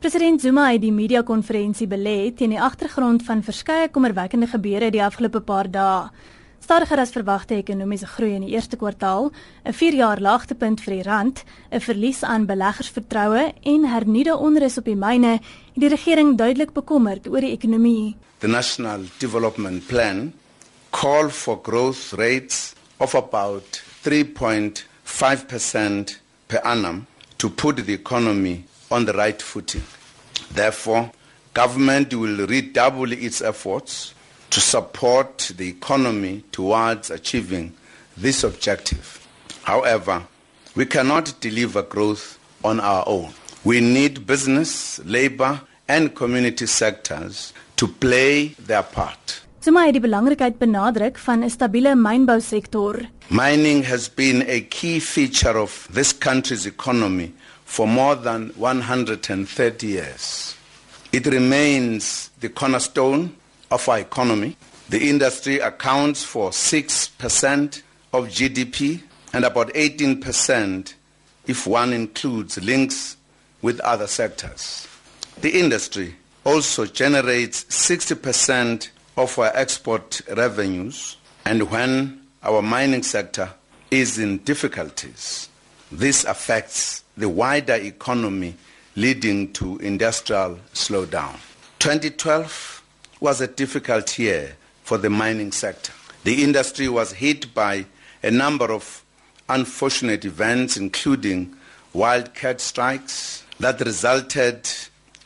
President Zuma het die media-konferensie belê teen die agtergrond van verskeie kommerwekkende gebeure die afgelope paar dae. Stadiger as verwagte ekonomiese groei in die eerste kwartaal, 'n 4-jaar laagtepunt vir die rand, 'n verlies aan beleggersvertroue en hernuide onrus op die myne, het die regering duidelik bekommerd oor die ekonomie. The National Development Plan call for growth rates of about 3.5% per annum to put the economy on the right footing. Therefore, government will redouble its efforts to support the economy towards achieving this objective. However, we cannot deliver growth on our own. We need business, labor, and community sectors to play their part. Zuma het die belangrikheid benadruk van 'n stabiele mynbousektor. Mining has been a key feature of this country's economy for more than 130 years. It remains the cornerstone of our economy. The industry accounts for 6% of GDP and about 18% if one includes links with other sectors. The industry also generates 60% of our export revenues and when our mining sector is in difficulties, this affects the wider economy leading to industrial slowdown. 2012 was a difficult year for the mining sector. The industry was hit by a number of unfortunate events including wildcat strikes that resulted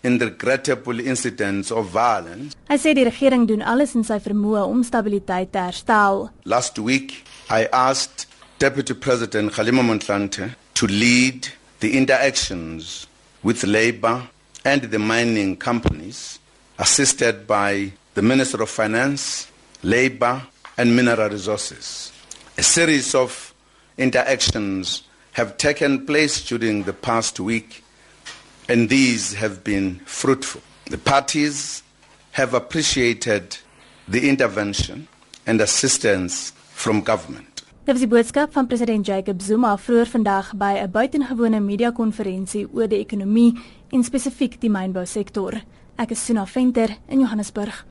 in regrettable incidents of violence. Hy sê die regering doen alles in sy vermoë om stabiliteit te herstel. Last week I asked Deputy President Motlanthe to lead the interactions with labor and the mining companies assisted by the Minister of Finance, Labor and Mineral Resources. A series of interactions have taken place during the past week and these have been fruitful. The parties have appreciated the intervention and assistance from government. Dit was die boodskap van president Jacob Zuma vroeër vandag by 'n buitengewone media-konferensie oor die ekonomie en spesifiek die mynbousektor. Ek is Suna Venter in Johannesburg.